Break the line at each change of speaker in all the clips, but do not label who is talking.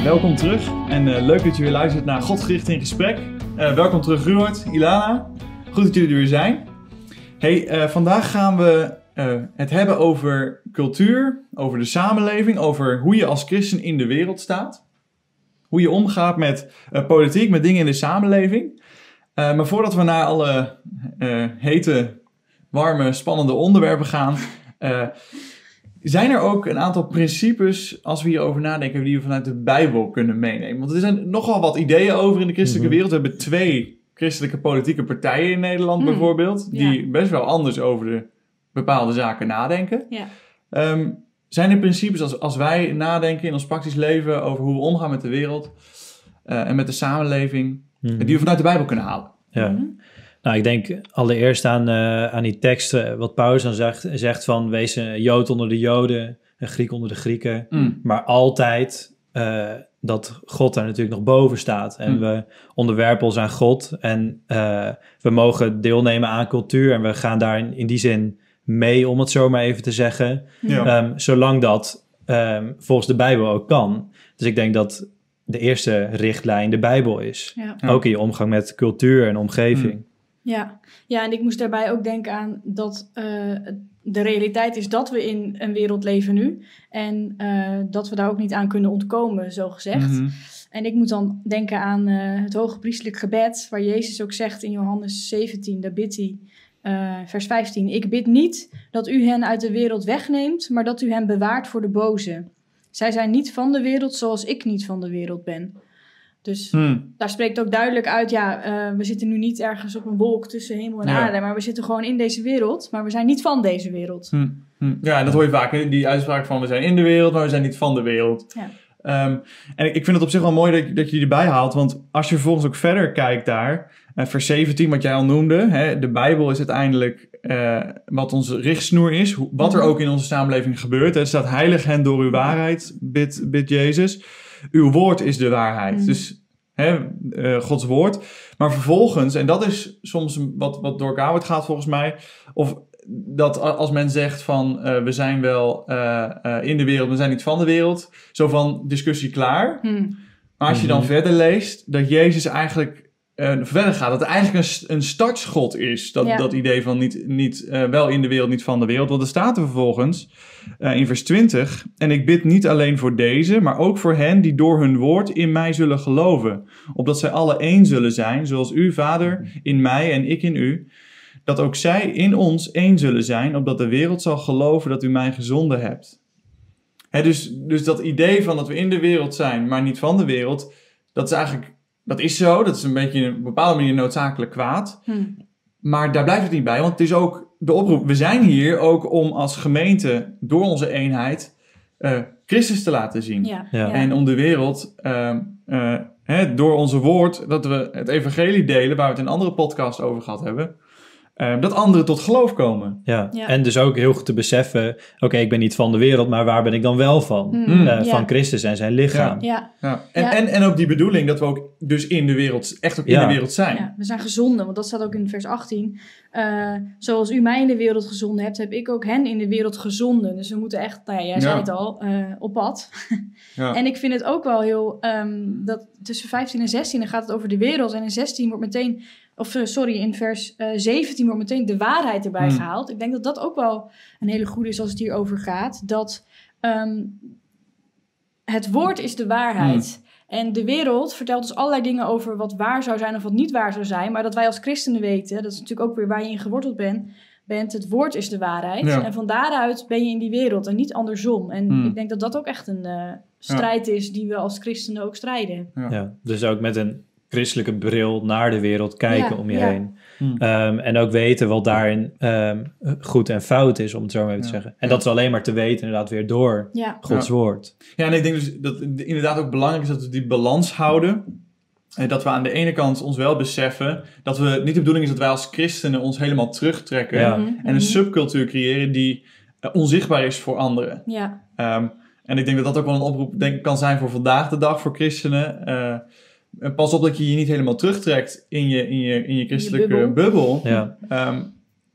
Nou, welkom terug en uh, leuk dat je weer luistert naar Godgericht in Gesprek. Uh, welkom terug Ruud, Ilana. Goed dat jullie er weer zijn. Hey, uh, vandaag gaan we het hebben over cultuur, over de samenleving, over hoe je als christen in de wereld staat. Hoe je omgaat met politiek, met dingen in de samenleving. maar voordat we naar alle hete, warme, spannende onderwerpen gaan, zijn er ook een aantal principes, als we hierover nadenken, die we vanuit de Bijbel kunnen meenemen? Want er zijn nogal wat ideeën over in de christelijke mhm. wereld. We hebben twee christelijke politieke partijen in Nederland mhm. bijvoorbeeld, die best wel anders over de bepaalde zaken nadenken. Ja. Ehm, zijn er principes als, als wij nadenken in ons praktisch leven over hoe we omgaan met de wereld uh, en met de samenleving, mhm. die we vanuit de Bijbel kunnen halen?
Ja. Nou, ik denk allereerst aan, uh, aan die teksten, wat Paulus dan zegt, zegt van wees een Jood onder de Joden, een Griek onder de Grieken, mm. maar altijd uh, dat God daar natuurlijk nog boven staat. En mm. we onderwerpen ons aan God en uh, we mogen deelnemen aan cultuur en we gaan daar in, in die zin mee, om het zo maar even te zeggen, ja. um, zolang dat um, volgens de Bijbel ook kan. Dus ik denk dat de eerste richtlijn de Bijbel is. Ja. Ook in je omgang met cultuur en omgeving. Mm.
Ja. ja, en ik moest daarbij ook denken aan dat uh, de realiteit is dat we in een wereld leven nu. En uh, dat we daar ook niet aan kunnen ontkomen, zo gezegd. Mm -hmm. En ik moet dan denken aan uh, het hoge priestelijk gebed, waar Jezus ook zegt in Johannes 17, daar bidt hij, vers 15. Ik bid niet dat u hen uit de wereld wegneemt, maar dat u hen bewaart voor de boze. Zij zijn niet van de wereld zoals ik niet van de wereld ben. Dus hmm. daar spreekt ook duidelijk uit, ja, uh, we zitten nu niet ergens op een wolk tussen hemel en aarde, maar we zitten gewoon in deze wereld, maar we zijn niet van deze wereld.
Hmm. Hmm. Ja, dat hoor je vaak, die uitspraak van we zijn in de wereld, maar we zijn niet van de wereld. Ja. Um, en ik vind het op zich wel mooi dat, dat je die erbij haalt, want als je vervolgens ook verder kijkt daar, uh, vers 17, wat jij al noemde, hè, de Bijbel is uiteindelijk uh, wat onze richtsnoer is, wat er mhm. ook in onze samenleving gebeurt. Het staat heilig hen door uw waarheid, bid, bid Jezus uw woord is de waarheid. Mm. Dus hè, uh, Gods woord. Maar vervolgens, en dat is soms wat, wat door gaat volgens mij, of dat als men zegt van uh, we zijn wel uh, in de wereld, we zijn niet van de wereld, zo van discussie klaar. Mm. Maar als je dan mhm. verder leest, dat Jezus eigenlijk uh, verder gaat. Dat het eigenlijk een, een startschot is. Dat, dat idee van niet, niet uh, wel in de wereld, niet van de wereld. Want er staat er vervolgens uh, in vers 20. En ik bid niet alleen voor deze, maar ook voor hen die door hun woord in mij zullen geloven. Opdat zij alle één zullen zijn, zoals u, Vader, in mij en ik in u. Dat ook zij in ons één zullen zijn, opdat de wereld zal geloven dat u mij gezonden hebt. Hè, dus, dus dat idee van dat we in de wereld zijn, maar niet van de wereld, dat is eigenlijk dat is zo, dat is een beetje op een bepaalde manier noodzakelijk kwaad. Hm. Maar daar blijft het niet bij, want het is ook de oproep. We zijn hier ook om als gemeente door onze eenheid uh, Christus te laten zien. Ja. En om de wereld uh, uh, hè, door onze woord, dat we het evangelie delen, waar we het in een andere podcast over gehad hebben. Ehm, dat anderen tot geloof komen.
Ja. en dus ook heel goed te beseffen, oké, ik ben niet van de wereld, maar waar ben ik dan wel van? Mm. Uh, van Christus en zijn lichaam.
Ja. ja. En, En, en ook die bedoeling dat we ook dus in de wereld, echt ook in de wereld zijn. Ja,
we zijn gezonden, want dat staat ook in vers 18. Uh, eh, zoals u mij in de wereld gezonden hebt, heb ik ook hen in de wereld gezonden. Dus we moeten echt, nou ja, jij zei het al, uh, op pad. en ik vind het ook wel heel, um, dat tussen 15 en 16 dan gaat het over de wereld. En in 16 wordt meteen of eh, sorry, in vers uh, eh, 17 wordt meteen de waarheid erbij hmm. gehaald. Ik denk dat dat ook wel een hele goede is als het hier over gaat. Dat um, het woord is de waarheid. Hmm. En de wereld vertelt ons allerlei dingen over wat waar zou zijn of wat niet waar zou zijn. Maar dat wij als christenen weten, dat is natuurlijk ook weer waar je in geworteld bent. bent het woord is de waarheid. En van daaruit ben je in die wereld en niet andersom. En hmm. ik denk dat dat ook echt een uh, strijd is die we als christenen ook strijden.
Ja. ja, dus ook met een christelijke bril naar de wereld kijken om je heen. Hmm. Ehm, en ook weten wat daarin um, goed en fout is, om het zo maar even te zeggen. En dat is alleen maar te weten, inderdaad, weer door Gods woord.
Ja, en ik denk dus dat het inderdaad ook belangrijk is dat we die balans houden. En dat we aan de ene kant ons wel beseffen dat we niet de bedoeling is dat wij als christenen ons helemaal terugtrekken en een mhm. subcultuur creëren die uh, onzichtbaar is voor anderen. Ja. Um, en ik denk dat dat ook wel een oproep denk, kan zijn voor vandaag de dag voor christenen. Uh, pas op dat je je niet helemaal terugtrekt in je, in je, in je christelijke bubbel. Ja. Ehm,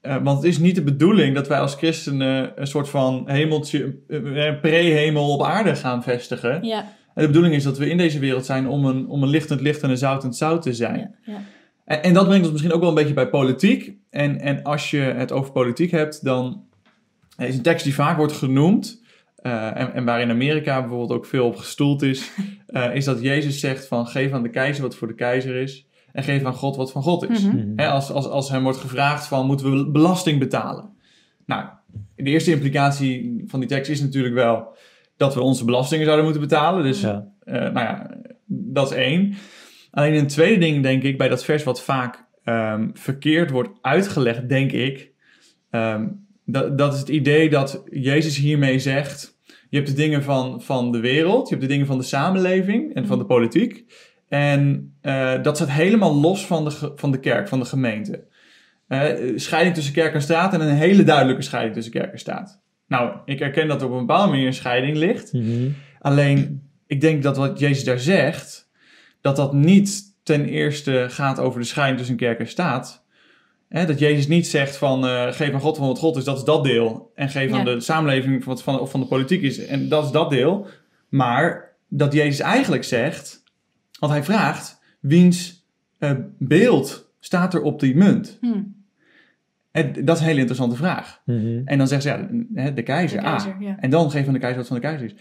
eh, want het is niet de bedoeling dat wij als christenen een soort van hemeltje, uh, pre-hemel op aarde gaan vestigen. Ja. En de bedoeling is dat we in deze wereld zijn om een, om een lichtend licht en een zoutend zout te zijn.
Ja, ja.
En, en, dat brengt ons misschien ook wel een beetje bij politiek. En, en als je het over politiek hebt, dan is een tekst die vaak wordt genoemd. Uh, en, en waar in Amerika bijvoorbeeld ook veel op gestoeld is, uh, is dat Jezus zegt van geef aan de keizer wat voor de keizer is en geef aan God wat van God is. Mm -hmm. als, als, als hem wordt gevraagd van moeten we belasting betalen? Nou, de eerste implicatie van die tekst is natuurlijk wel dat we onze belastingen zouden moeten betalen. Dus ja. Uh, nou ja, dat is één. Alleen een tweede ding denk ik bij dat vers wat vaak um, verkeerd wordt uitgelegd, denk ik. Um, dat, dat is het idee dat Jezus hiermee zegt: je hebt de dingen van, van de wereld, je hebt de dingen van de samenleving en van de politiek. En uh, dat staat helemaal los van de, van de kerk, van de gemeente. Uh, scheiding tussen kerk en staat en een hele duidelijke scheiding tussen kerk en staat. Nou, ik herken dat er op een bepaalde manier een scheiding ligt. Mm -hmm. Alleen, ik denk dat wat Jezus daar zegt, dat dat niet ten eerste gaat over de scheiding tussen kerk en staat. Hè, dat Jezus niet zegt van uh, geef aan God van wat God is, dat is dat deel. En geef ja. aan de samenleving wat van, of van de politiek is, en dat is dat deel. Maar dat Jezus eigenlijk zegt, want hij vraagt, wiens uh, beeld staat er op die munt?
Hmm.
En dat is een hele interessante vraag.
Mm -hmm.
En dan zegt ze, ja, de keizer,
De keizer,
ah.
ja.
En dan geef aan de keizer wat van de keizer is.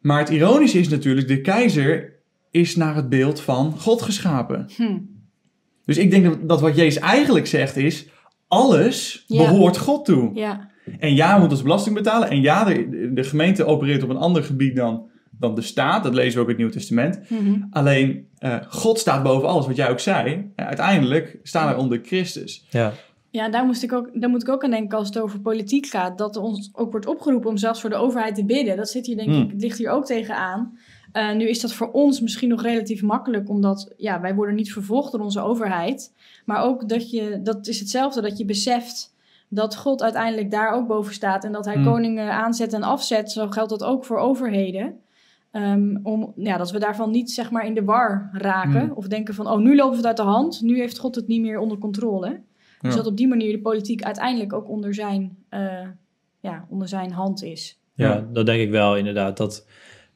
Maar het ironische is natuurlijk, de keizer is naar het beeld van God geschapen.
Hm.
Dus ik denk dat, dat wat Jezus eigenlijk zegt is, alles
Ja.
behoort God toe.
Ja,
En ja, we moeten ons belasting betalen. En ja, de, de gemeente opereert op een ander gebied dan, dan de staat. Dat lezen we ook in het Nieuwe Testament.
Mhm.
Alleen, eh, God staat boven alles, wat jij ook zei. Ja, uiteindelijk staan wij onder Christus.
Ja.
ja daar, moest ik ook, daar moet ik ook aan denken als het over politiek gaat. Dat ons ook wordt opgeroepen om zelfs voor de overheid te bidden. Dat zit hier denk
Hmm.
ik, het ligt hier ook tegenaan. Eh nu is dat voor ons misschien nog relatief makkelijk, omdat ja, wij worden niet vervolgd door onze overheid. Maar ook dat je, dat is hetzelfde, dat je beseft dat God uiteindelijk daar ook boven staat. En dat hij
Hmm.
koningen aanzet en afzet. Zo geldt dat ook voor overheden. Ehm, om, ja, dat we daarvan niet zeg maar in de war raken.
Hmm.
Of denken van, oh, nu loopt het uit de hand. Nu heeft God het niet meer onder controle. Dus dat op die manier de politiek uiteindelijk ook onder zijn, eh, ja, onder zijn hand is.
Ja,
Ja.
dat denk ik wel inderdaad. Dat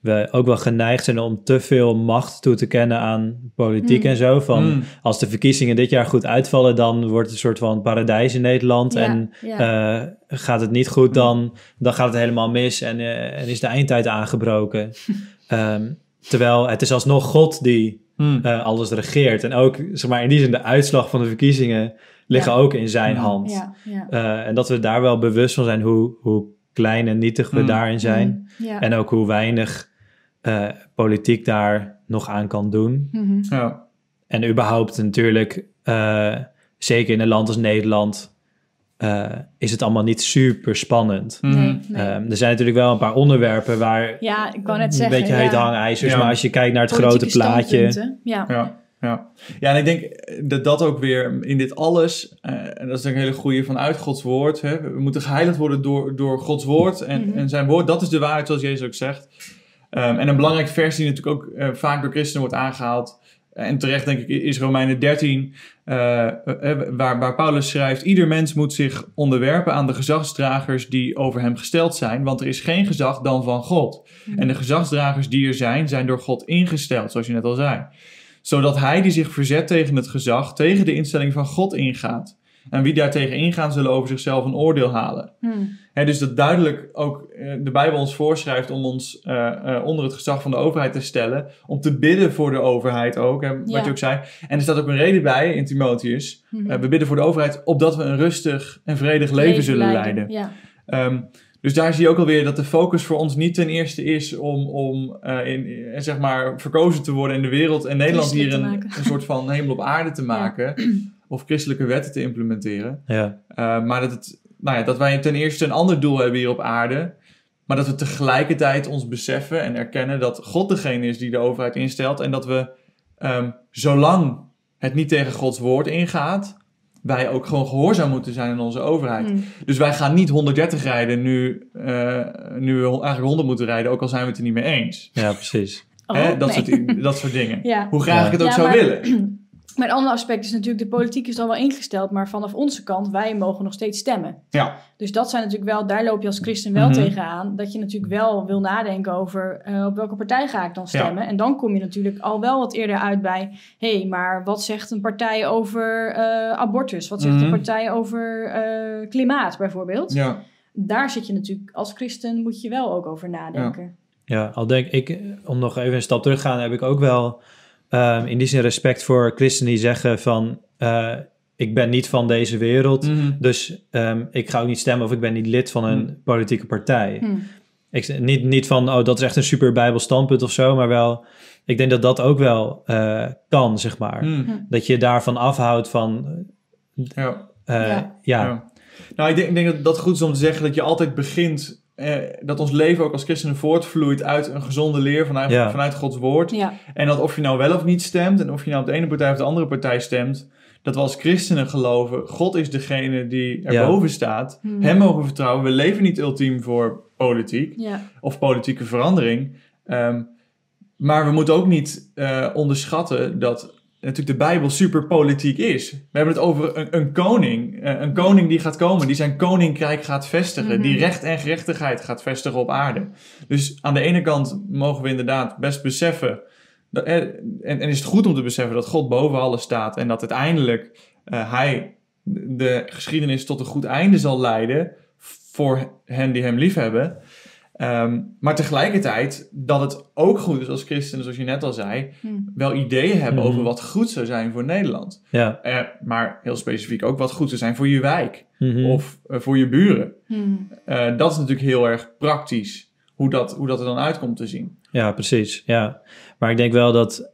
we ook wel geneigd zijn om te veel macht toe te kennen aan politiek
Mm.
en zo. Van
Mm.
als de verkiezingen dit jaar goed uitvallen, dan wordt het een soort van paradijs in Nederland.
Ja,
en
ja.
eh, gaat het niet goed, dan, dan gaat het helemaal mis en, eh, en is de eindtijd aangebroken. Ehm, terwijl het is alsnog God die
Hmm.
eh, alles regeert. En ook, zeg maar, in die zin, de uitslag van de verkiezingen liggen
Ja.
ook in zijn hand.
ja, ja.
Eh, en dat we daar wel bewust van zijn hoe, hoe klein en nietig we
Mm.
daarin zijn.
Mm, ja.
En ook hoe weinig eh, politiek daar nog aan kan doen.
Mhm.
Ja.
En überhaupt natuurlijk, eh, zeker in een land als Nederland, eh, is het allemaal niet super spannend.
Mhm.
Nee, nee.
Ehm, er zijn natuurlijk wel een paar onderwerpen waar
ja, ik wou net
een
zeggen.
beetje
ja,
hete hangijzers,
Ja.
maar als je kijkt naar het
politieke
grote plaatje.
Ja.
Ja, ja. ja, en ik denk dat dat ook weer in dit alles, eh, en dat is een hele goede vanuit Gods woord. Hè, we moeten geheiligd worden door, door Gods woord en,
Mhm.
en zijn woord. Dat is de waarheid, zoals Jezus ook zegt. Ehm, en een belangrijk vers die natuurlijk ook eh, vaak door christenen wordt aangehaald. En terecht denk ik is Romeinen 13, eh, eh, waar, waar Paulus schrijft: Ieder mens moet zich onderwerpen aan de gezagsdragers die over hem gesteld zijn, want er is geen gezag dan van God. En de gezagsdragers die er zijn, zijn door God ingesteld, zoals je net al zei. Zodat hij die zich verzet tegen het gezag, tegen de instelling van God ingaat. En wie daartegen ingaan, zullen over zichzelf een oordeel halen.
Hm.
Hè, dus dat duidelijk ook eh, de Bijbel ons voorschrijft om ons eh, eh, onder het gezag van de overheid te stellen. Om te bidden voor de overheid ook, hè, wat
Ja.
je ook zei. En er staat ook een reden bij in Timotheus.
Mhm.
We bidden voor de overheid opdat we een rustig en vredig leven, zullen leiden.
Ja.
Ehm, dus daar zie je ook alweer dat de focus voor ons niet ten eerste is om, om in, in- zeg maar verkozen te worden in de wereld en Nederland hier een, een soort van hemel op aarde te maken. Of christelijke wetten te implementeren.
ja,
Uh, maar dat, het, nou ja, dat wij ten eerste een ander doel hebben hier op aarde. Maar dat we tegelijkertijd ons beseffen en erkennen dat God degene is die de overheid instelt. En dat we, ehm, zolang het niet tegen Gods woord ingaat, wij ook gewoon gehoorzaam moeten zijn aan onze overheid.
Hm.
Dus wij gaan niet 130 rijden nu, eh, nu we eigenlijk 100 moeten rijden, ook al zijn we het er niet mee eens.
ja, precies.
Oh,
Hè? Dat,
nee.
soort, dat soort dingen.
Ja.
Hoe graag
Ja.
ik het ook
Ja,
zou
maar-
willen.
Maar een ander aspect is natuurlijk, de politiek is dan wel ingesteld, maar vanaf onze kant, wij mogen nog steeds stemmen.
Ja.
Dus dat zijn natuurlijk wel, daar loop je als christen wel mm tegenaan, dat je natuurlijk wel wil nadenken over uh, op welke partij ga ik dan stemmen. En dan kom je natuurlijk al wel wat eerder uit bij, hé, hey, maar wat zegt een partij over uh, abortus? Wat zegt mm een partij over uh, klimaat bijvoorbeeld?
Ja.
Daar zit je natuurlijk, als christen moet je wel ook over nadenken.
Ja, ja al denk ik, om nog even een stap terug te gaan, heb ik ook wel um, in die zin respect voor christenen die zeggen van... Uh, ik ben niet van deze wereld, mm. dus um, ik ga ook niet stemmen of ik ben niet lid van een mm. politieke partij. Mm. Ik, niet, niet van, oh, dat is echt een super bijbel standpunt of zo, maar wel... Ik denk dat dat ook wel uh, kan, zeg maar. Dat je daarvan afhoudt van...
Ja.
Uh, ja. ja.
Nou, ik denk, ik denk dat dat goed is om te zeggen dat je altijd begint eh, dat ons leven ook als christenen voortvloeit uit een gezonde leer vanuit, vanuit Gods woord.
Ja.
En dat of je nou wel of niet stemt, en of je nou op de ene partij of de andere partij stemt, dat we als christenen geloven, God is degene die erboven staat. Hmm. Hem mogen we vertrouwen. We leven niet ultiem voor politiek of politieke verandering. Um, maar we moeten ook niet uh, onderschatten dat natuurlijk de Bijbel super politiek is. We hebben het over een, een koning. Eh, een koning die gaat komen, die zijn koninkrijk gaat vestigen. Die mhm. recht en gerechtigheid gaat vestigen op aarde. Dus aan de ene kant mogen we inderdaad best beseffen. Dat, eh, en, en is het goed om te beseffen dat God boven alles staat. En dat uiteindelijk uh, hij de geschiedenis tot een goed einde zal leiden. Voor hen die hem liefhebben. Ehm, maar tegelijkertijd dat het ook goed is als christenen, zoals je net al zei, hmm. wel ideeën hebben over hmm. wat goed zou zijn voor Nederland.
Ja.
Uh, maar heel specifiek ook wat goed zou zijn voor je wijk hmm. of uh, voor je buren. Uh, dat is natuurlijk heel erg praktisch hoe dat, hoe dat er dan uitkomt te zien.
Ja, precies. Ja. Maar ik denk wel dat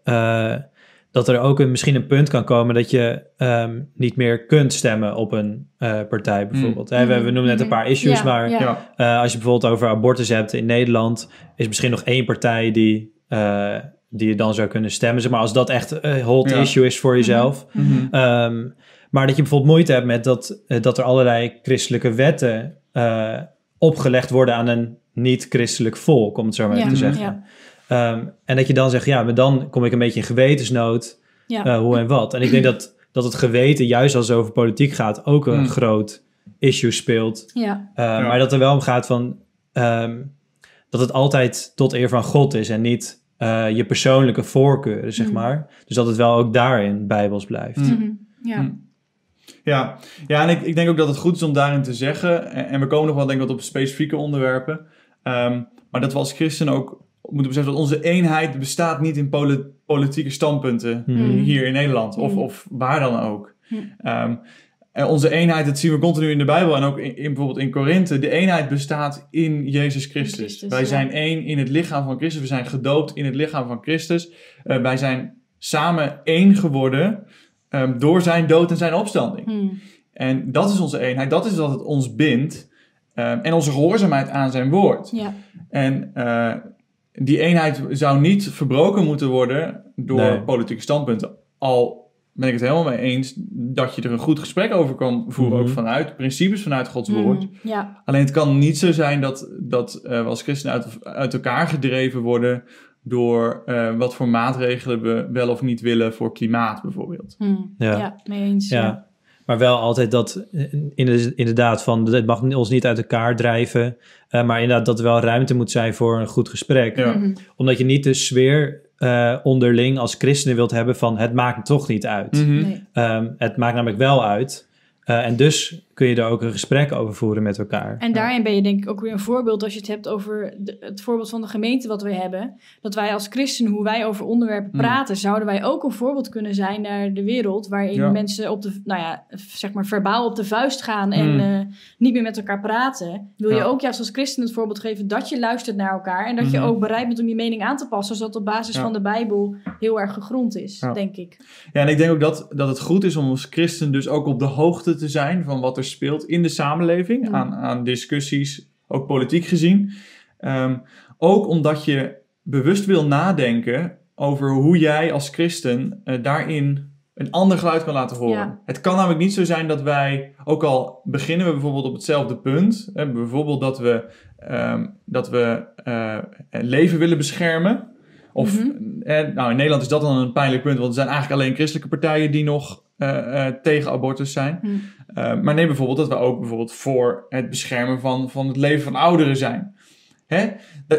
dat er ook een, misschien een punt kan komen dat je um, niet meer kunt stemmen op een uh, partij bijvoorbeeld. Mm. we, we, noemen net een paar issues, ja, maar ja. Uh, als je bijvoorbeeld over abortus hebt in Nederland, is misschien nog één partij die, uh, die je dan zou kunnen stemmen. Zeg maar als dat echt een hot issue is voor jezelf. Mm -hmm. um, maar dat je bijvoorbeeld moeite hebt met dat, dat er allerlei christelijke wetten opgelegd worden aan een niet-christelijk volk, om het zo maar te zeggen. Um, en dat je dan zegt, ja, maar dan kom ik een beetje in gewetensnood. Ja. Uh, hoe en wat. En ik denk dat, dat het geweten, juist als het over politiek gaat, ook een mm. groot issue speelt.
Ja.
Uh, ja. Maar dat er wel om gaat van um, dat het altijd tot eer van God is en niet uh, je persoonlijke voorkeuren, zeg mm. maar. Dus dat het wel ook daarin bijbels blijft.
Mm. -hmm. Ja. Mm.
Ja, ja en ik, ik denk ook dat het goed is om daarin te zeggen, en, en we komen nog wel denk ik wat op specifieke onderwerpen, um, maar dat we als christen ook moeten beseffen dat onze eenheid bestaat niet in politieke standpunten hmm. hier in Nederland of, hmm. of waar dan ook. Hmm. Ehm, en onze eenheid, dat zien we continu in de Bijbel en ook in, bijvoorbeeld in Korinthe. De eenheid bestaat in Jezus Christus. wij zijn één in het lichaam van Christus. We zijn gedoopt in het lichaam van Christus. Uh, wij zijn samen één geworden um, door zijn dood en zijn opstanding. En dat is onze eenheid. Dat is wat het ons bindt. Um, en onze gehoorzaamheid aan zijn woord.
Ja.
En uh, die eenheid zou niet verbroken moeten worden door politieke standpunten. Al ben ik het helemaal mee eens dat je er een goed gesprek over kan voeren, ook mhm. vanuit principes, vanuit Gods mhm, woord.
Ja.
Alleen het kan niet zo zijn dat, dat uh, we als christenen uit, uit elkaar gedreven worden door uh, wat voor maatregelen we wel of niet willen voor klimaat bijvoorbeeld.
Hmm. Ja. ja, mee eens.
ja. Maar wel altijd dat, inderdaad, van het mag ons niet uit elkaar drijven. Uh, maar inderdaad, dat er wel ruimte moet zijn voor een goed gesprek.
Mhm.
Omdat je niet de sfeer uh, onderling als christenen wilt hebben van het maakt toch niet uit.
Mhm.
nee.
um, het maakt namelijk wel uit. Uh, en dus kun je er ook een gesprek over voeren met elkaar.
En daarin ben je denk ik ook weer een voorbeeld als je het hebt over de, het voorbeeld van de gemeente wat we hebben. Dat wij als christenen, hoe wij over onderwerpen mm. praten, zouden wij ook een voorbeeld kunnen zijn naar de wereld. Waarin mensen op de, nou ja, zeg maar verbaal op de vuist gaan en mm. uh, niet meer met elkaar praten. Wil je ook juist als christen het voorbeeld geven dat je luistert naar elkaar. En dat je mhm. ook bereid bent om je mening aan te passen. Zodat op basis van de Bijbel heel erg gegrond is, denk ik.
Ja, en ik denk ook dat, dat het goed is om als christen dus ook op de hoogte te zijn van wat er speelt in de samenleving, aan, aan discussies, ook politiek gezien. Um, ook omdat je bewust wil nadenken over hoe jij als christen uh, daarin een ander geluid kan laten horen.
Ja.
Het kan namelijk niet zo zijn dat wij, ook al beginnen we bijvoorbeeld op hetzelfde punt, hè, bijvoorbeeld dat we, um, dat we uh, leven willen beschermen, Of, mhm. nou, in Nederland is dat dan een pijnlijk punt, want er zijn eigenlijk alleen christelijke partijen die nog tegen abortus zijn. Mhm. maar neem bijvoorbeeld dat we ook bijvoorbeeld voor het beschermen van, van het leven van ouderen zijn. Hè?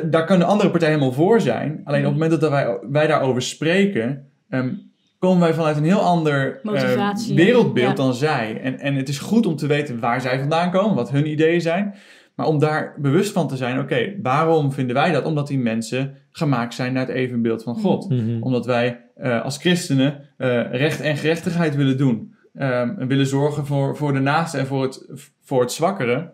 daar kunnen andere partijen helemaal voor zijn. Alleen op het moment dat wij, wij daarover spreken, ehm, komen wij vanuit een heel ander uh, wereldbeeld dan zij. En, en het is goed om te weten waar zij vandaan komen, wat hun ideeën zijn. Maar om daar bewust van te zijn, oké, waarom vinden wij dat? Omdat die mensen gemaakt zijn naar het evenbeeld van God. Mhm. Mhm. Omdat wij uh, als christenen uh, recht en gerechtigheid willen doen. Um, en willen zorgen voor, voor de naaste en voor het, voor het zwakkere.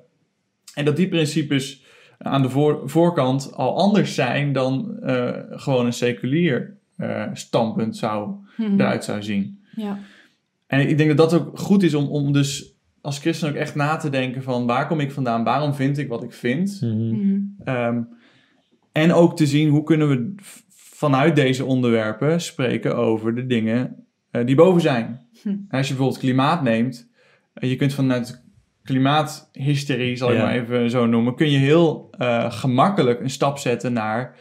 En dat die principes aan de voor, voorkant al anders zijn dan uh, gewoon een seculier uh, standpunt zou, mm eruit zou zien. Ja. En ik denk dat dat ook goed is om, om dus als christen ook echt na te denken van waar kom ik vandaan, waarom vind ik wat ik vind. Mm um, en ook te zien hoe kunnen we vanuit deze onderwerpen spreken over de dingen uh, die boven zijn. Hm. Als je bijvoorbeeld klimaat neemt, je kunt vanuit klimaathysterie, zal ik maar even zo noemen, kun je heel uh, gemakkelijk een stap zetten naar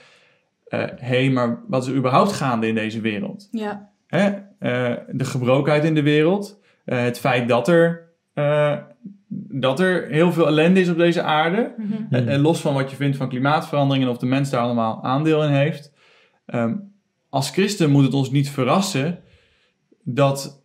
hé, uh, hey, maar wat is er überhaupt gaande in deze wereld? Ja. Hè? Uh, de gebrokenheid in de wereld, het feit dat er, dat er heel veel ellende is op deze aarde, mm -hmm. los van wat je vindt van klimaatverandering en of de mens daar allemaal aandeel in heeft. Um, als christen moet het ons niet verrassen dat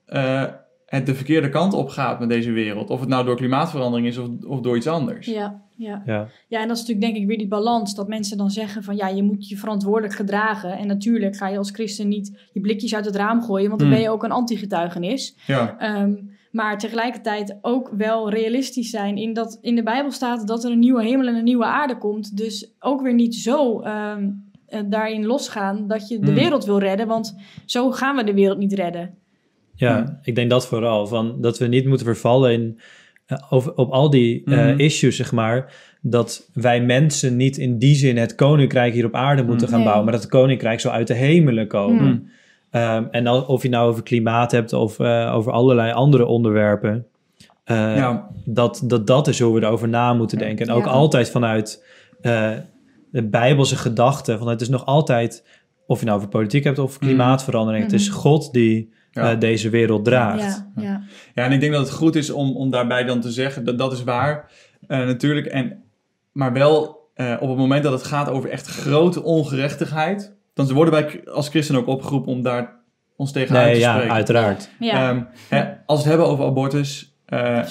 het de verkeerde kant op gaat met deze wereld. Of het nou door klimaatverandering is of, of door iets anders.
Ja, ja. Ja. ja, en dat is natuurlijk denk ik weer die balans. Dat mensen dan zeggen van ja, je moet je verantwoordelijk gedragen. En natuurlijk ga je als christen niet je blikjes uit het raam gooien. Want dan hmm. ben je ook een anti-getuigenis. Ja. Ehm, maar tegelijkertijd ook wel realistisch zijn in dat in de Bijbel staat dat er een nieuwe hemel en een nieuwe aarde komt. Dus ook weer niet zo um, daarin losgaan dat je de hmm. wereld wil redden. Want zo gaan we de wereld niet redden.
Ja, ik denk dat vooral. Van, dat we niet moeten vervallen in, uh, over, op al die uh, issues, zeg maar. Dat wij mensen niet in die zin het koninkrijk hier op aarde moeten gaan bouwen. Maar dat het koninkrijk zal uit de hemelen komen. Um, en of je nou over klimaat hebt of uh, over allerlei andere onderwerpen. Ja. dat, dat dat is hoe we erover na moeten denken. En ook altijd vanuit de bijbelse gedachte. Van het is nog altijd, of je nou over politiek hebt of mhm. klimaatverandering. Het is mhm. God die ja. deze wereld draagt.
Ja, ja. ja, en ik denk dat het goed is om, om daarbij dan te zeggen dat dat is waar uh, natuurlijk. En, maar wel uh, op het moment dat het gaat over echt grote ongerechtigheid, dan worden wij als christen ook opgeroepen om daar ons tegen nee, te spreken.
Ja, uiteraard.
Um, hè, als we het hebben over abortus, uh,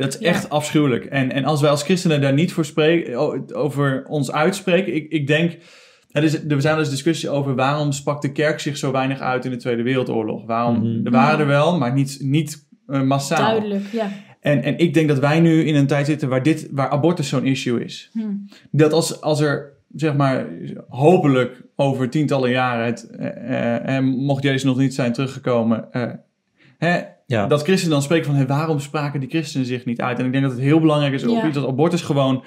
dat is echt afschuwelijk. En, en als wij als christenen daar niet voor spreken, over ons uitspreken, ik, ik denk er, is, er zijn dus discussies over waarom sprak de kerk zich zo weinig uit in de Tweede Wereldoorlog. Waarom, mhm. Er waren er wel, maar niet, niet uh, massaal.
Duidelijk, ja.
En, en ik denk dat wij nu in een tijd zitten waar, dit, waar abortus zo'n issue is. Hmm. Dat als, als er, zeg maar, hopelijk over tientallen jaren, het, uh, uh, mocht Jezus nog niet zijn teruggekomen, hè, ja. dat christenen dan spreken van hey, waarom spraken die christenen zich niet uit? En ik denk dat het heel belangrijk is ja. dat abortus gewoon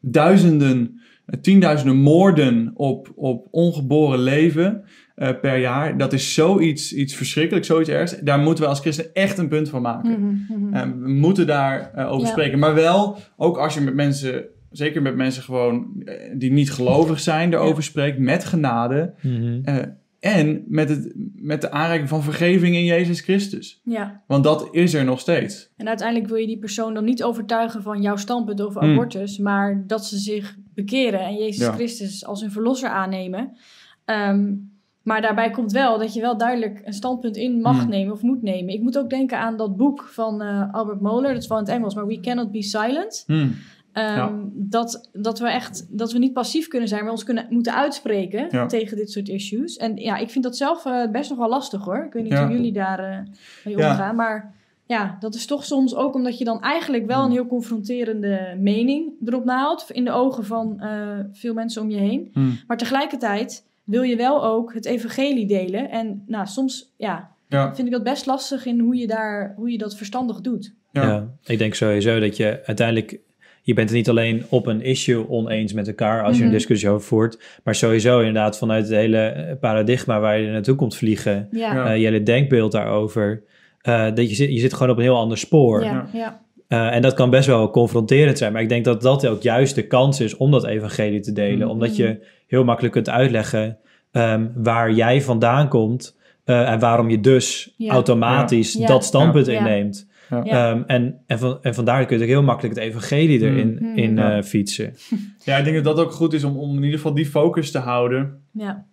duizenden tienduizenden moorden op, op ongeboren leven uh, per jaar. Dat is zoiets iets verschrikkelijk, zoiets ergs. Daar moeten we als christen echt een punt van maken. Mm -hmm. we moeten daar uh, over spreken. Maar wel, ook als je met mensen, zeker met mensen gewoon uh, die niet gelovig zijn, erover ja. spreekt, met genade. Mm -hmm. En met, het, met de aanreiking van vergeving in Jezus Christus. Ja. Want dat is er nog steeds.
En uiteindelijk wil je die persoon dan niet overtuigen van jouw standpunt over mm. abortus, maar dat ze zich bekeren en Jezus Christus als hun verlosser aannemen. Um, maar daarbij komt wel dat je wel duidelijk een standpunt in mag mm. nemen of moet nemen. Ik moet ook denken aan dat boek van uh, Albert Moller, dat is wel in het Engels, maar We Cannot Be Silent. Mm. Um, dat, dat we echt dat we niet passief kunnen zijn, maar ons kunnen, moeten uitspreken ja. tegen dit soort issues. En ja, ik vind dat zelf uh, best nog wel lastig hoor. Ik weet niet ja. hoe jullie daar uh, mee omgaan. Maar ja, dat is toch soms ook omdat je dan eigenlijk wel een hmm. heel confronterende mening erop nahaalt. In de ogen van uh, veel mensen om je heen. Hmm. Maar tegelijkertijd wil je wel ook het evangelie delen. En nou, soms ja, vind ik dat best lastig in hoe je, daar, hoe je dat verstandig doet.
Ja. ik denk sowieso dat je uiteindelijk je bent het niet alleen op een issue oneens met elkaar als je een mhm. discussie over voert, maar sowieso inderdaad vanuit het hele eh, paradigma waar je naartoe komt vliegen, ja. uh, je hele denkbeeld daarover, uh, dat je zit, je zit gewoon op een heel ander spoor. Ja. ja. Uh, en dat kan best wel confronterend zijn, maar ik denk dat dat ook juist de kans is om dat evangelie te delen, mm omdat je heel makkelijk kunt uitleggen ehm, waar jij vandaan komt eh, en waarom je dus automatisch dat standpunt inneemt. Um, en, en, van, en vandaar kun je heel makkelijk het evangelie erin mm. in, uh, fietsen.
Ja, ik denk dat dat ook goed is om, om in ieder geval die focus te houden.
Ja.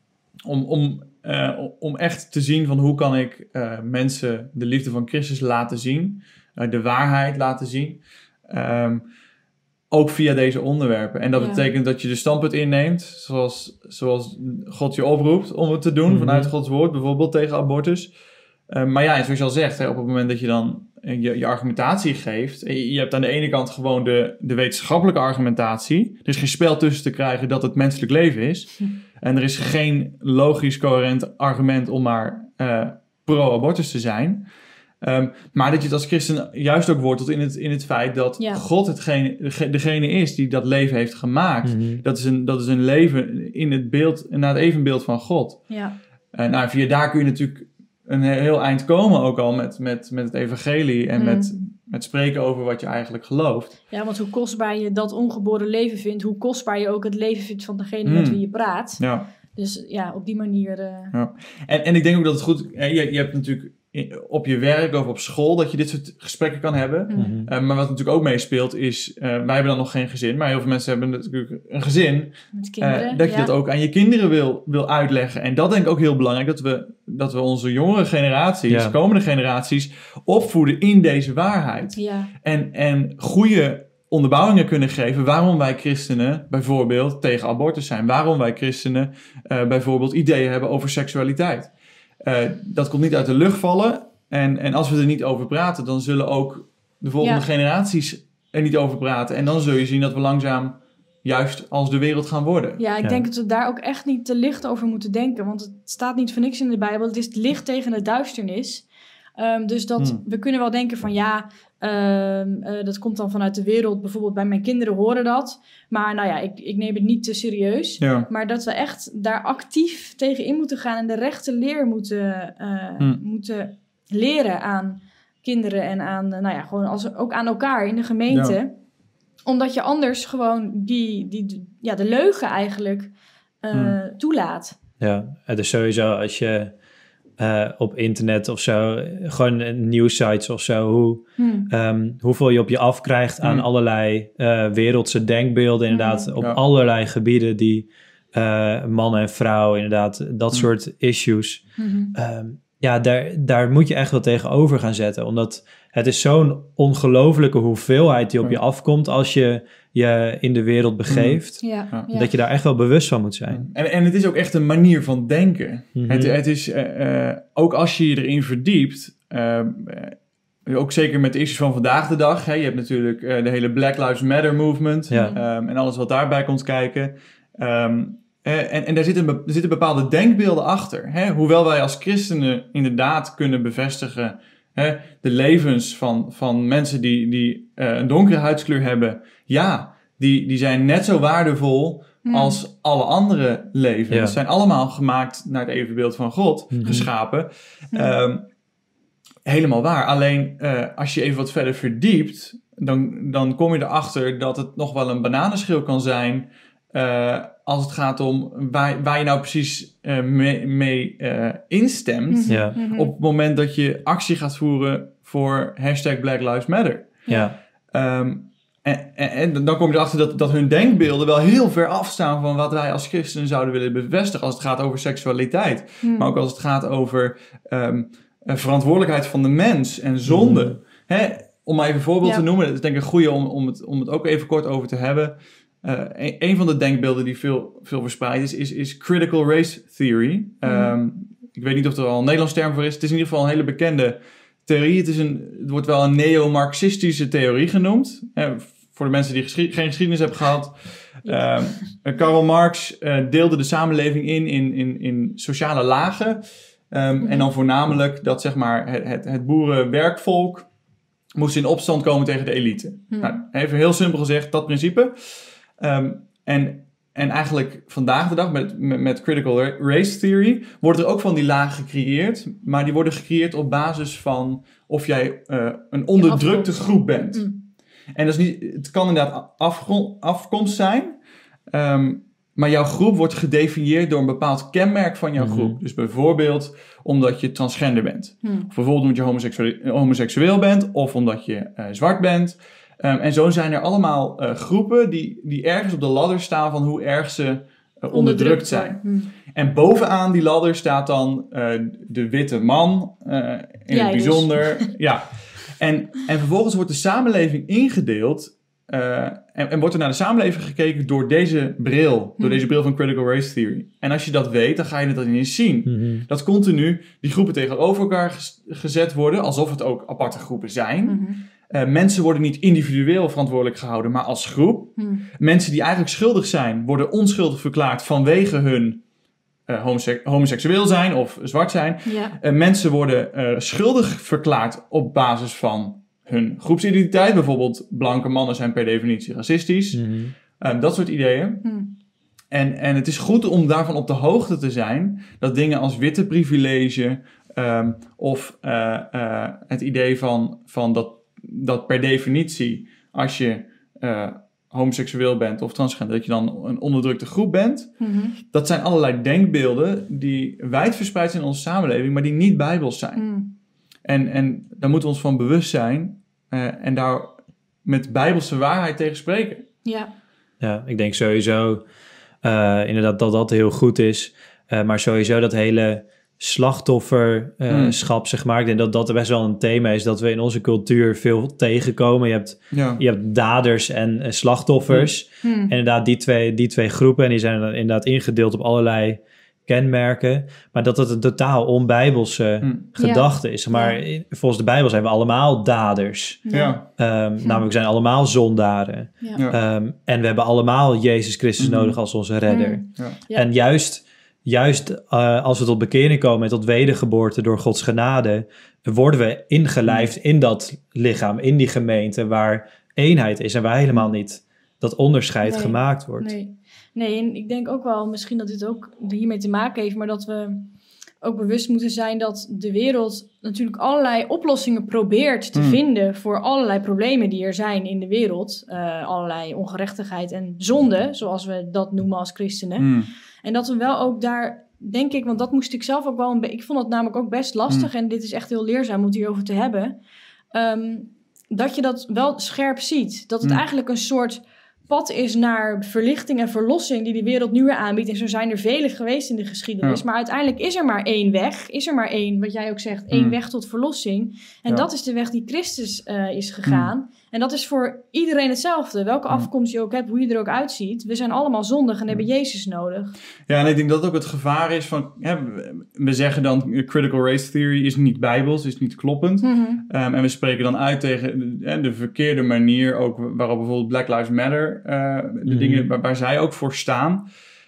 Om, om, uh, om echt te zien van hoe kan ik uh, mensen de liefde van Christus laten zien. de waarheid laten zien. Um, ook via deze onderwerpen. En dat betekent dat je de standpunt inneemt, zoals, zoals God je oproept om het te doen, mm vanuit Gods woord, bijvoorbeeld tegen abortus. Uh, maar ja, zoals je al zegt, hè, op het moment dat je dan je, je argumentatie geeft. Je, je hebt aan de ene kant gewoon de, de wetenschappelijke argumentatie. Er is geen spel tussen te krijgen dat het menselijk leven is. En er is geen logisch coherent argument om maar uh, pro-abortus te zijn. Um, maar dat je het als christen juist ook wortelt in het, in het feit dat ja. God hetgene, degene is die dat leven heeft gemaakt. Mm -hmm. dat, is een, dat is een leven in het beeld, naar het evenbeeld van God.
Ja.
Uh, nou, via daar kun je natuurlijk een heel eind komen ook al met, met, met het evangelie en mm. met, met spreken over wat je eigenlijk gelooft.
Ja, want hoe kostbaar je dat ongeboren leven vindt, hoe kostbaar je ook het leven vindt van degene met mm. wie je praat.
Ja.
Dus ja, op die manier. Uh...
Ja. En, en ik denk ook dat het goed. Je, je hebt natuurlijk op je werk of op school dat je dit soort gesprekken kan hebben.
Mm -hmm.
uh, maar wat natuurlijk ook meespeelt is, uh, wij hebben dan nog geen gezin, maar heel veel mensen hebben natuurlijk een gezin.
Kinderen,
dat je
ja.
dat ook aan je kinderen wil, wil uitleggen. En dat denk ik ook heel belangrijk, dat we, dat we onze jongere generaties, ja. komende generaties, opvoeden in deze waarheid.
Ja.
En, en goede onderbouwingen kunnen geven waarom wij christenen bijvoorbeeld tegen abortus zijn. Waarom wij christenen uh, bijvoorbeeld ideeën hebben over seksualiteit. Uh, dat komt niet uit de lucht vallen. En, en als we er niet over praten, dan zullen ook de volgende ja. generaties er niet over praten. En dan zul je zien dat we langzaam juist als de wereld gaan worden.
Ja, ik ja. denk dat we daar ook echt niet te licht over moeten denken. Want het staat niet voor niks in de Bijbel. Het is het licht tegen de duisternis. Um, dus dat hmm. we kunnen wel denken van ja, um, uh, dat komt dan vanuit de wereld. Bijvoorbeeld bij mijn kinderen horen dat. Maar nou ja, ik, ik neem het niet te serieus.
Ja.
Maar dat we echt daar actief tegen in moeten gaan en de rechte leer moeten, uh, hmm. moeten leren aan kinderen en aan, nou ja, gewoon als, ook aan elkaar in de gemeente. Ja. Omdat je anders gewoon die, die, ja, de leugen eigenlijk uh, hmm. toelaat.
Ja, het is sowieso als je uh, op internet of zo, gewoon nieuwsites of zo, hoe,
hmm.
um, hoeveel je op je afkrijgt aan hmm. allerlei uh, wereldse denkbeelden, inderdaad,
Hmm.
op
Ja.
allerlei gebieden die uh, man en vrouw, inderdaad, dat soort issues. Um, ja, daar, daar moet je echt wel tegenover gaan zetten, omdat het is zo'n ongelofelijke hoeveelheid die op je afkomt als je je in de wereld begeeft,
Ja,
Ja.
ja.
dat je daar echt wel bewust van moet zijn.
En, en het is ook echt een manier van denken.
Mhm.
Het, het is, uh, uh, ook als je je erin verdiept, uh, ook zeker met de issues van vandaag de dag. Hè, je hebt natuurlijk uh, de hele Black Lives Matter movement
Ja.
um, en alles wat daarbij komt kijken. Um, en, en daar zitten, er zitten bepaalde denkbeelden achter. Hè? Hoewel wij als christenen inderdaad kunnen bevestigen hè, de levens van, van mensen die, die uh, een donkere huidskleur hebben. Ja, die, die zijn net zo waardevol
Hmm.
als alle andere levens.
Ja.
Ze zijn allemaal gemaakt naar het evenbeeld van God,
Mhm.
geschapen.
Ja.
Um, helemaal waar. Alleen uh, als je even wat verder verdiept, dan, dan kom je erachter dat het nog wel een bananenschil kan zijn. Uh, als het gaat om waar, waar je nou precies uh, mee, mee uh, instemt.
Ja.
Mhm.
Op het moment dat je actie gaat voeren voor hashtag Black Lives Matter.
Ja,
Um, en, en, en dan kom je erachter dat, dat hun denkbeelden wel heel ver afstaan van wat wij als christenen zouden willen bevestigen. Als het gaat over seksualiteit.
Hmm.
Maar ook als het gaat over um, verantwoordelijkheid van de mens en zonde.
Mhm.
Hè, om maar even een voorbeeld
Ja.
te noemen. Dat is denk ik een goede om, om, het, om het ook even kort over te hebben. Uh, een, een van de denkbeelden die veel, veel verspreid is, is, is critical race theory.
Mhm.
Um, ik weet niet of er al een Nederlands term voor is. Het is in ieder geval een hele bekende theorie. Het, is een, het wordt wel een neo-Marxistische theorie genoemd. Eh, voor de mensen die geen geschiedenis hebben gehad.
Ja.
Uh, Karl Marx uh, deelde de samenleving in, in, in, in sociale lagen. Um,
Mhm.
En dan voornamelijk dat zeg maar, het, het, het boerenwerkvolk moest in opstand komen tegen de elite.
Mhm.
Nou, even heel simpel gezegd, dat principe. Um, en, en eigenlijk vandaag de dag met, met, met critical race theory worden er ook van die lagen gecreëerd. Maar die worden gecreëerd op basis van of jij uh, een onderdrukte groep bent.
Mm.
En dat is niet, het kan inderdaad afgrond, afkomst zijn. Um, maar jouw groep wordt gedefinieerd door een bepaald kenmerk van jouw
Mhm.
groep. Dus bijvoorbeeld omdat je transgender bent.
Hm.
Of bijvoorbeeld omdat je homoseksueel, homoseksueel bent. Of omdat je eh, zwart bent. Ehm, en zo zijn er allemaal eh, groepen die, die ergens op de ladder staan van hoe erg ze eh, onderdrukt zijn.
Hm.
En bovenaan die ladder staat dan eh, de witte man, eh, in het
dus.
bijzonder. ja. En, en vervolgens wordt de samenleving ingedeeld eh, en, en wordt er naar de samenleving gekeken door deze bril, door
Hmm.
deze bril van critical race theory. En als je dat weet, dan ga je het dan ineens zien.
Mhm.
Dat continu die groepen tegenover elkaar gezet worden, alsof het ook aparte groepen zijn. Eh, mensen worden niet individueel verantwoordelijk gehouden, maar als groep.
Hm.
Mensen die eigenlijk schuldig zijn, worden onschuldig verklaard vanwege hun eh, homose- homoseksueel zijn of zwart zijn.
Ja.
Eh, mensen worden eh, schuldig verklaard op basis van hun groepsidentiteit. Bijvoorbeeld, blanke mannen zijn per definitie racistisch.
Mhm.
Eh, dat soort ideeën.
Hm.
En, en het is goed om daarvan op de hoogte te zijn dat dingen als witte privilege ehm, of eh, eh, het idee van, van dat, dat per definitie als je eh, homoseksueel bent of transgender, dat je dan een onderdrukte groep bent.
Mhm.
Dat zijn allerlei denkbeelden die wijdverspreid zijn in onze samenleving, maar die niet bijbels zijn.
Hm.
En, en daar moeten we ons van bewust zijn eh, en daar met bijbelse waarheid tegen spreken.
Ja.
Ja, ik denk sowieso eh, inderdaad dat dat heel goed is. Eh, maar sowieso dat hele slachtofferschap, zeg maar. Ik denk dat dat best wel een thema is dat we in onze cultuur veel tegenkomen. Je hebt,
Ja.
je hebt daders en eh, slachtoffers.
Hm.
En inderdaad, die twee, die twee groepen, en die zijn dan inderdaad ingedeeld op allerlei kenmerken. Maar dat het een totaal onbijbelse
Hm.
gedachte is. Maar
Ja.
volgens de Bijbel zijn we allemaal daders.
Ja.
Ehm,
Hm.
Namelijk, we zijn allemaal zondaren. Ehm, en we hebben allemaal Jezus Christus nodig als onze redder. En juist, juist eh, als we tot bekering komen en tot wedergeboorte door Gods genade, worden we ingelijfd in dat lichaam, in die gemeente waar eenheid is en waar helemaal niet dat onderscheid
Nee.
gemaakt wordt.
Nee. nee, en ik denk ook wel misschien dat dit ook hiermee te maken heeft, maar dat we ook bewust moeten zijn dat de wereld natuurlijk allerlei oplossingen probeert te
Hmm.
vinden voor allerlei problemen die er zijn in de wereld. Eh, allerlei ongerechtigheid en zonde, zoals we dat noemen als christenen.
Hm.
En dat we wel ook daar, denk ik, want dat moest ik zelf ook wel een beetje. Ik vond het namelijk ook best lastig en dit is echt heel leerzaam om het hierover te hebben. Ehm, dat je dat wel scherp ziet. Dat het
Mm.
eigenlijk een soort pad is naar verlichting en verlossing die de wereld nu weer aanbiedt. En zo zijn er vele geweest in de geschiedenis.
Ja.
Maar uiteindelijk is er maar één weg. Is er maar één, wat jij ook zegt, één
Mm.
weg tot verlossing. En
Ja.
dat is de weg die Christus eh, is gegaan. En dat is voor iedereen hetzelfde. Welke afkomst je ook hebt, hoe je er ook uitziet. We zijn allemaal zondig en hebben Jezus nodig.
Ja, en ik denk dat ook het gevaar is van... Hè, we- zeggen dan critical race theory is niet bijbels, is niet kloppend.
Mhm.
Ehm, en we spreken dan uit tegen de, hè, de verkeerde manier ook waarop bijvoorbeeld Black Lives Matter... eh, de
Mhm.
dingen waar, waar zij ook voor staan.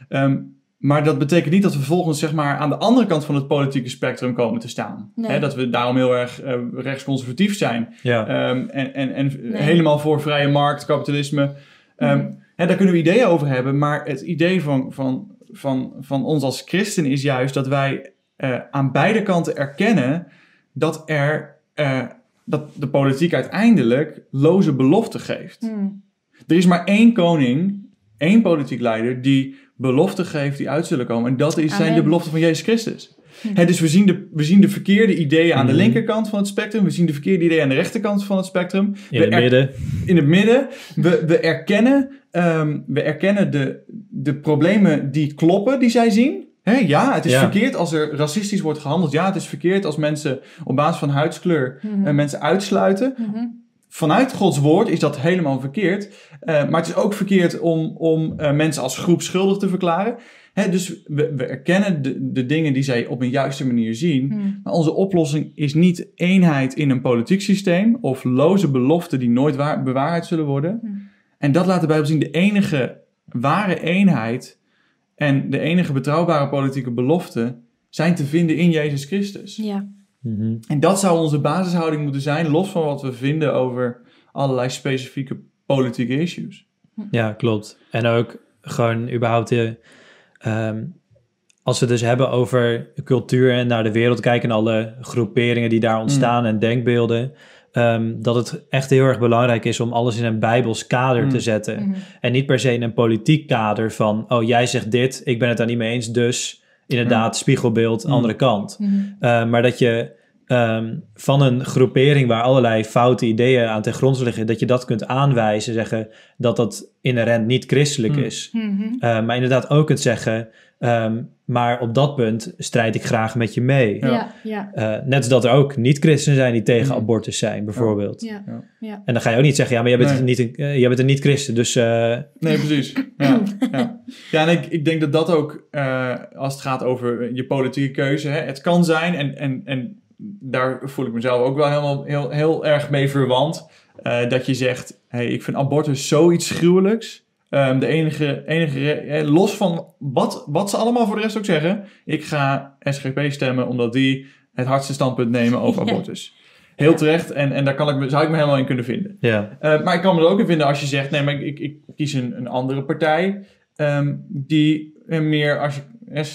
Ehm, maar dat betekent niet dat we vervolgens zeg maar, aan de andere kant van het politieke spectrum komen te staan.
Nee.
Dat we daarom heel erg eh, rechtsconservatief zijn.
Ja.
Ehm, en en, en helemaal voor vrije markt, kapitalisme. Ehm, hè, daar kunnen we ideeën over hebben. Maar het idee van, van, van, van ons als christen is juist dat wij eh, aan beide kanten erkennen dat, er, eh, dat de politiek uiteindelijk loze beloften geeft.
Mhm.
Er is maar één koning, één politiek leider die beloften geeft die uit zullen komen. En dat is, zijn de beloften van Jezus Christus.
Hm.
Hè, dus we zien, de, we zien de verkeerde ideeën aan de
Mhm.
linkerkant van het spectrum. We zien de verkeerde ideeën aan de rechterkant van het spectrum.
In
we
het midden.
in het midden. We, we erkennen, ehm, we erkennen de, de problemen die kloppen, die zij zien. Hè, ja, het is
Ja.
verkeerd als er racistisch wordt gehandeld. Ja, het is verkeerd als mensen op basis van huidskleur
Mhm.
eh, mensen uitsluiten. Vanuit Gods woord is dat helemaal verkeerd. Eh, maar het is ook verkeerd om, om eh, mensen als groep schuldig te verklaren. Hè, dus we, we erkennen de, de dingen die zij op een juiste manier zien.
Mhm.
Maar onze oplossing is niet eenheid in een politiek systeem of loze beloften die nooit waar, bewaarheid zullen worden.
Hm.
En dat laat de Bijbel zien. De enige ware eenheid en de enige betrouwbare politieke beloften zijn te vinden in Jezus Christus.
Ja.
Mhm.
En dat zou onze basishouding moeten zijn, los van wat we vinden over allerlei specifieke politieke issues.
Ja, klopt. En ook gewoon überhaupt de, ehm, als we het dus hebben over cultuur en naar de wereld kijken en alle groeperingen die daar ontstaan en denkbeelden. ehm, dat het echt heel erg belangrijk is om alles in een bijbels kader te mm. zetten. Mm-hmm. En niet per se in een politiek kader van, oh jij zegt dit, ik ben het daar niet mee eens, dus inderdaad spiegelbeeld, mm. andere kant. Mm-hmm. Uh, maar dat je Ehm, van een groepering waar allerlei foute ideeën aan ten grond liggen, dat je dat kunt aanwijzen, zeggen dat dat inherent niet christelijk hmm. is. Mm maar inderdaad ook het zeggen, ehm, maar op dat punt strijd ik graag met je mee. Ja, ja. Uh, net als dat er ook niet-christenen zijn die tegen hmm. abortus zijn, bijvoorbeeld. Ja, ja. En dan ga je ook niet zeggen, ja, maar jij bent, niet, een, uh, jij bent een niet-christen, dus...
Nee, precies. Ja, ja. ja en ik, ik denk dat dat ook, als het gaat over je politieke keuze, hè, het kan zijn en, en, en daar voel ik mezelf ook wel helemaal heel, heel erg mee verwant. Uh, dat je zegt, hey, ik vind abortus zoiets gruwelijks. Um, de enige, enige eh, los van wat, wat ze allemaal voor de rest ook zeggen. Ik ga SGP stemmen omdat die het hardste standpunt nemen over abortus. Heel terecht. En, en daar kan ik, zou ik me helemaal in kunnen vinden. Ja. Uh, maar ik kan me er ook in vinden als je zegt, nee, maar ik, ik, kies een, een andere partij. Um, die meer, als je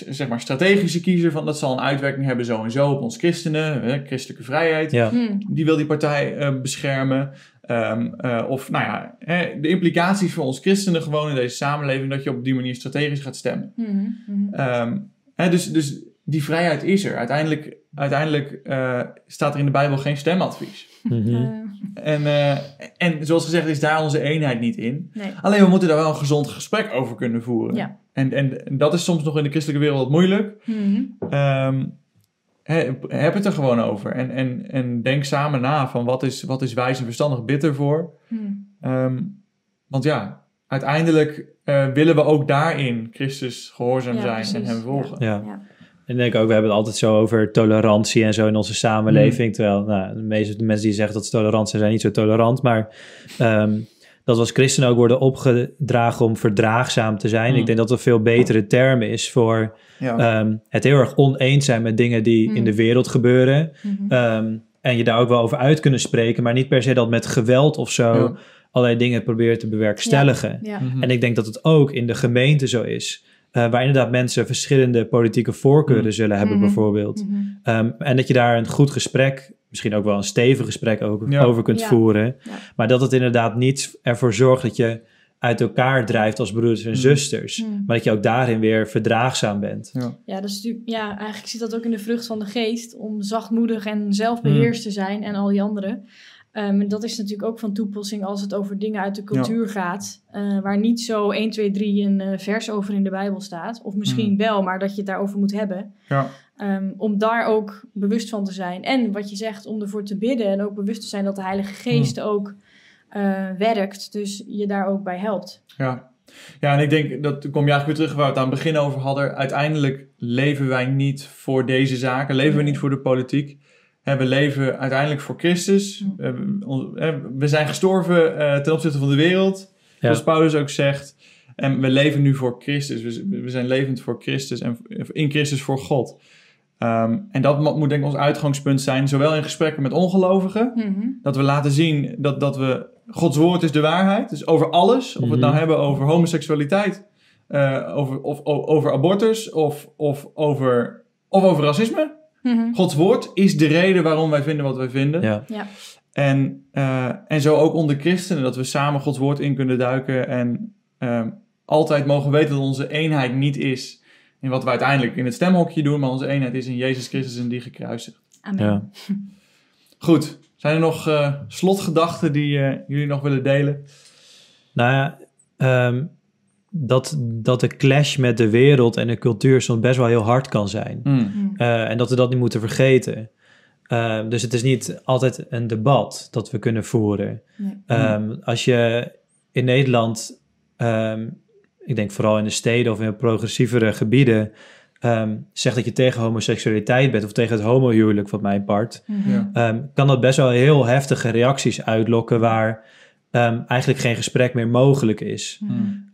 zeg maar strategische kiezer van dat zal een uitwerking hebben zo en zo op ons christenen, hè, christelijke vrijheid. Ja. Hmm. Die wil die partij uh, beschermen. Um, uh, of nou ja, hè, de implicaties voor ons christenen gewoon in deze samenleving, dat je op die manier strategisch gaat stemmen. Hmm. Um, hè, dus, dus die vrijheid is er. Uiteindelijk, uiteindelijk uh, staat er in de Bijbel geen stemadvies. Mm en, uh, en zoals gezegd is daar onze eenheid niet in. Nee. Alleen we moeten daar wel een gezond gesprek over kunnen voeren. Ja. En, en, en, dat is soms nog in de christelijke wereld moeilijk. Mm um, heb het er gewoon over. En, en, en denk samen na van wat is, wat is wijs en verstandig bitter voor. Mm. Um, want ja, uiteindelijk uh, willen we ook daarin Christus gehoorzaam zijn en hem volgen.
Ja. ja. En denk ook, we hebben het altijd zo over tolerantie en zo in onze samenleving. Mm. Terwijl nou, de meeste mensen die zeggen dat ze tolerant zijn, zijn niet zo tolerant. Maar um, dat we als christenen ook worden opgedragen om verdraagzaam te zijn. Ik mm. denk dat dat een veel betere term is voor um, het heel erg oneens zijn met dingen die in de wereld gebeuren. Mm-hmm. Um, en je daar ook wel over uit kunnen spreken, maar niet per se dat met geweld of zo ja. allerlei dingen proberen te bewerkstelligen. Ja. Mm-hmm. En ik denk dat het ook in de gemeente zo is. Uh, waar inderdaad mensen verschillende politieke voorkeuren mm. zullen hebben, mm-hmm. bijvoorbeeld. Um, en dat je daar een goed gesprek misschien ook wel een stevig gesprek ook over kunt voeren. Maar dat het inderdaad niet ervoor zorgt dat je uit elkaar drijft als broers en mm. zusters. Mm. Maar dat je ook daarin weer verdraagzaam bent.
Ja, ja, dat is natuurlijk, ja, eigenlijk zit dat ook in de vrucht van de geest. Om zachtmoedig en zelfbeheerst mm. te zijn en al die anderen. Um, dat is natuurlijk ook van toepassing als het over dingen uit de cultuur gaat. Uh, waar niet zo 1, 2, 3 een uh, vers over in de Bijbel staat. Of misschien wel, maar dat je het daarover moet hebben. Ja. Um, om daar ook bewust van te zijn. En wat je zegt, om ervoor te bidden en ook bewust te zijn dat de Heilige Geest hmm. ook uh, werkt. Dus je daar ook bij helpt.
Ja. Ja, en ik denk, dat kom je eigenlijk weer terug waar we het aan het begin over hadden. Uiteindelijk leven wij niet voor deze zaken, leven we niet voor de politiek. We leven uiteindelijk voor Christus. We zijn gestorven uh, ten opzichte van de wereld, zoals Paulus ook zegt. En we leven nu voor Christus. We zijn levend voor Christus en in Christus voor God. Um, en dat moet denk ik ons uitgangspunt zijn, zowel in gesprekken met ongelovigen, mhm. dat we laten zien dat, dat we, Gods woord is de waarheid, dus over alles, of we het nou mhm. hebben over homoseksualiteit, uh, over, of, over abortus, of, of, over, of over racisme. Mhm. Gods woord is de reden waarom wij vinden wat wij vinden. Ja. ja. En, uh, en zo ook onder christenen, dat we samen Gods woord in kunnen duiken en uh, altijd mogen weten dat onze eenheid niet is in wat we uiteindelijk in het stemhokje doen, maar onze eenheid is in Jezus Christus en die gekruisigd. Amen. Ja. Goed, zijn er nog uh, slotgedachten die uh, jullie nog willen delen?
Nou ja, um, dat, dat de clash met de wereld en de cultuur soms best wel heel hard kan zijn. Mm. Uh, en dat we dat niet moeten vergeten. Uh, dus het is niet altijd een debat dat we kunnen voeren. Nee. Um, als je in Nederland um, ik denk vooral in de steden of in progressievere gebieden, um, zegt dat je tegen homoseksualiteit bent of tegen het homohuwelijk, van mijn part, mm kan dat best wel heel heftige reacties uitlokken waar um, eigenlijk geen gesprek meer mogelijk is. Mm.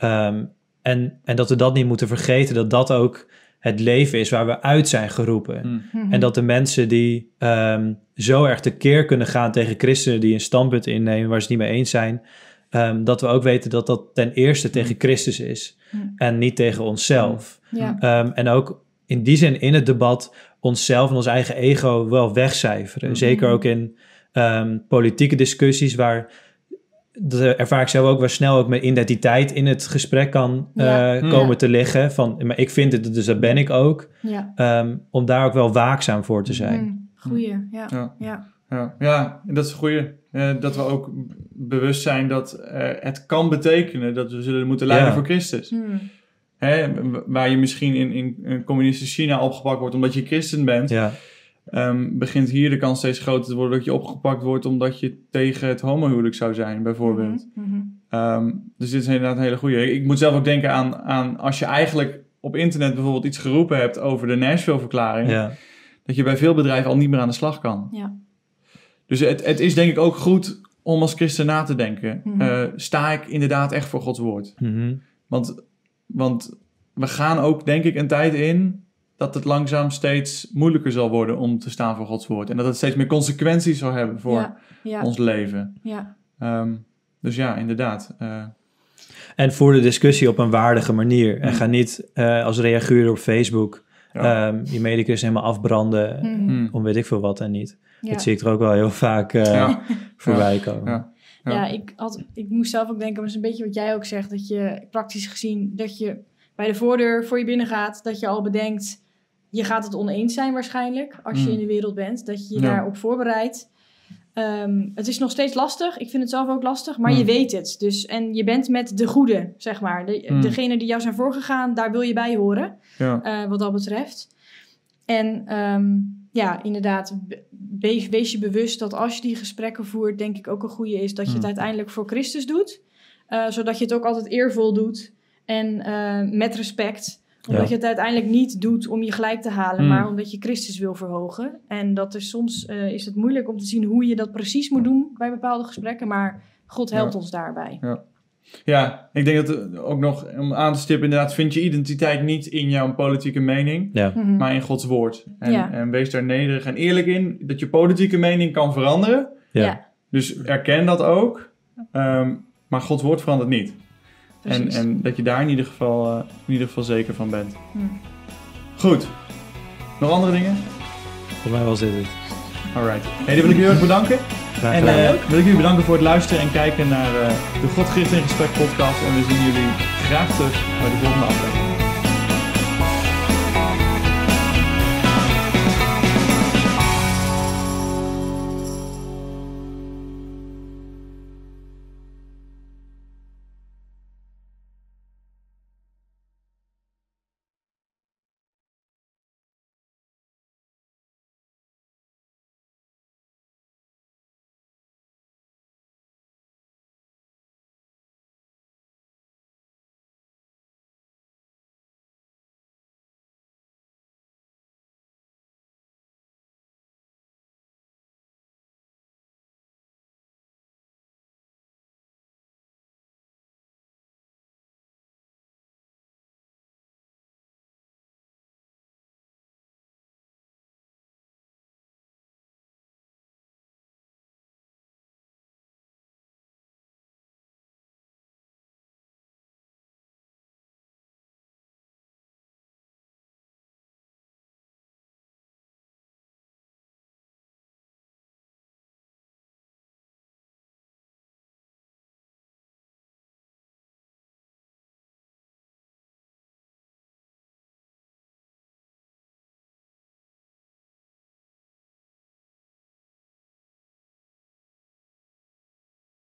en, en dat we dat niet moeten vergeten, dat dat ook het leven is waar we uit zijn geroepen. Mm. Mhm. En dat de mensen die zo erg tekeer kunnen gaan tegen christenen die een standpunt innemen waar ze het niet mee eens zijn, Ehm, dat we ook weten dat dat ten eerste tegen. Christus is mm. en niet tegen onszelf. Mm. Ja. Um, en ook in die zin in het debat onszelf en ons eigen ego wel wegcijferen. Zeker ook in ehm, politieke discussies waar dat ervaar ik zelf ook waar snel ook mijn identiteit in het gesprek kan uh, komen te liggen. Van, maar ik vind het, dus dat ben ik ook. Ja. Ehm, om daar ook wel waakzaam voor te zijn. Mm,
goeie, ja. ja. ja.
Ja, ja, dat is een goede. Uh, dat we ook bewust zijn dat uh, het kan betekenen dat we zullen moeten lijden voor Christus. Hmm. Hè, waar je misschien in, in, in communistisch China opgepakt wordt omdat je christen bent. Ja. Um, begint hier de kans steeds groter te worden dat je opgepakt wordt omdat je tegen het homohuwelijk zou zijn, bijvoorbeeld. Mm -hmm. dus dit is inderdaad een hele goede. Ik moet zelf ook denken aan, aan als je eigenlijk op internet bijvoorbeeld iets geroepen hebt over de Nashville-verklaring, ja. dat je bij veel bedrijven al niet meer aan de slag kan. Ja. Dus het, het is denk ik ook goed om als christen na te denken. Mm sta ik inderdaad echt voor Gods woord? Mm want, want we gaan ook denk ik een tijd in dat het langzaam steeds moeilijker zal worden om te staan voor Gods woord. En dat het steeds meer consequenties zal hebben voor ons leven. Ja. Um, dus ja, inderdaad. Uh,
en voer de discussie op een waardige manier. En ga niet uh, als reaguur op Facebook ja. um, je medicus helemaal afbranden mm. om weet ik veel wat en niet. Dat zie ik er ook wel heel vaak uh, voorbij komen.
Ja, ik, had, ik moest zelf ook denken, maar is een beetje wat jij ook zegt, dat je praktisch gezien, dat je bij de voordeur voor je binnen gaat, dat je al bedenkt, je gaat het oneens zijn waarschijnlijk als je mm. in de wereld bent, dat je je daarop voorbereidt. Um, het is nog steeds lastig. Ik vind het zelf ook lastig, maar je mm. weet het. Dus, en je bent met de goede, zeg maar. De, mm. Degene die jou zijn voorgegaan, daar wil je bij horen. Ja. Uh, wat dat betreft. En um, ja, inderdaad, wees, wees, je bewust dat als je die gesprekken voert, denk ik ook een goede is dat je het uiteindelijk voor Christus doet. Uh, zodat je het ook altijd eervol doet en uh, met respect omdat je het uiteindelijk niet doet om je gelijk te halen, mm. maar omdat je Christus wil verhogen. En dat is soms uh, is het moeilijk om te zien hoe je dat precies moet doen bij bepaalde gesprekken, maar God helpt ons daarbij.
Ja. Ja, ik denk dat ook nog om aan te stippen, inderdaad, vind je identiteit niet in jouw politieke mening, ja. Mhm. maar in Gods woord. En, ja. en, wees daar nederig en eerlijk in dat je politieke mening kan veranderen. Ja. Dus erken dat ook, um, maar Gods woord verandert niet. En, en dat je daar in ieder geval, uh, in ieder geval zeker van bent. Hm. Goed. Nog andere dingen?
Voor mij was dit het.
Alright. Hey, dan wil ik jullie ook bedanken. en uh, wil ik jullie bedanken voor het luisteren en kijken naar uh, de Godgericht in Gesprek podcast. En we zien jullie graag terug bij de volgende aflevering.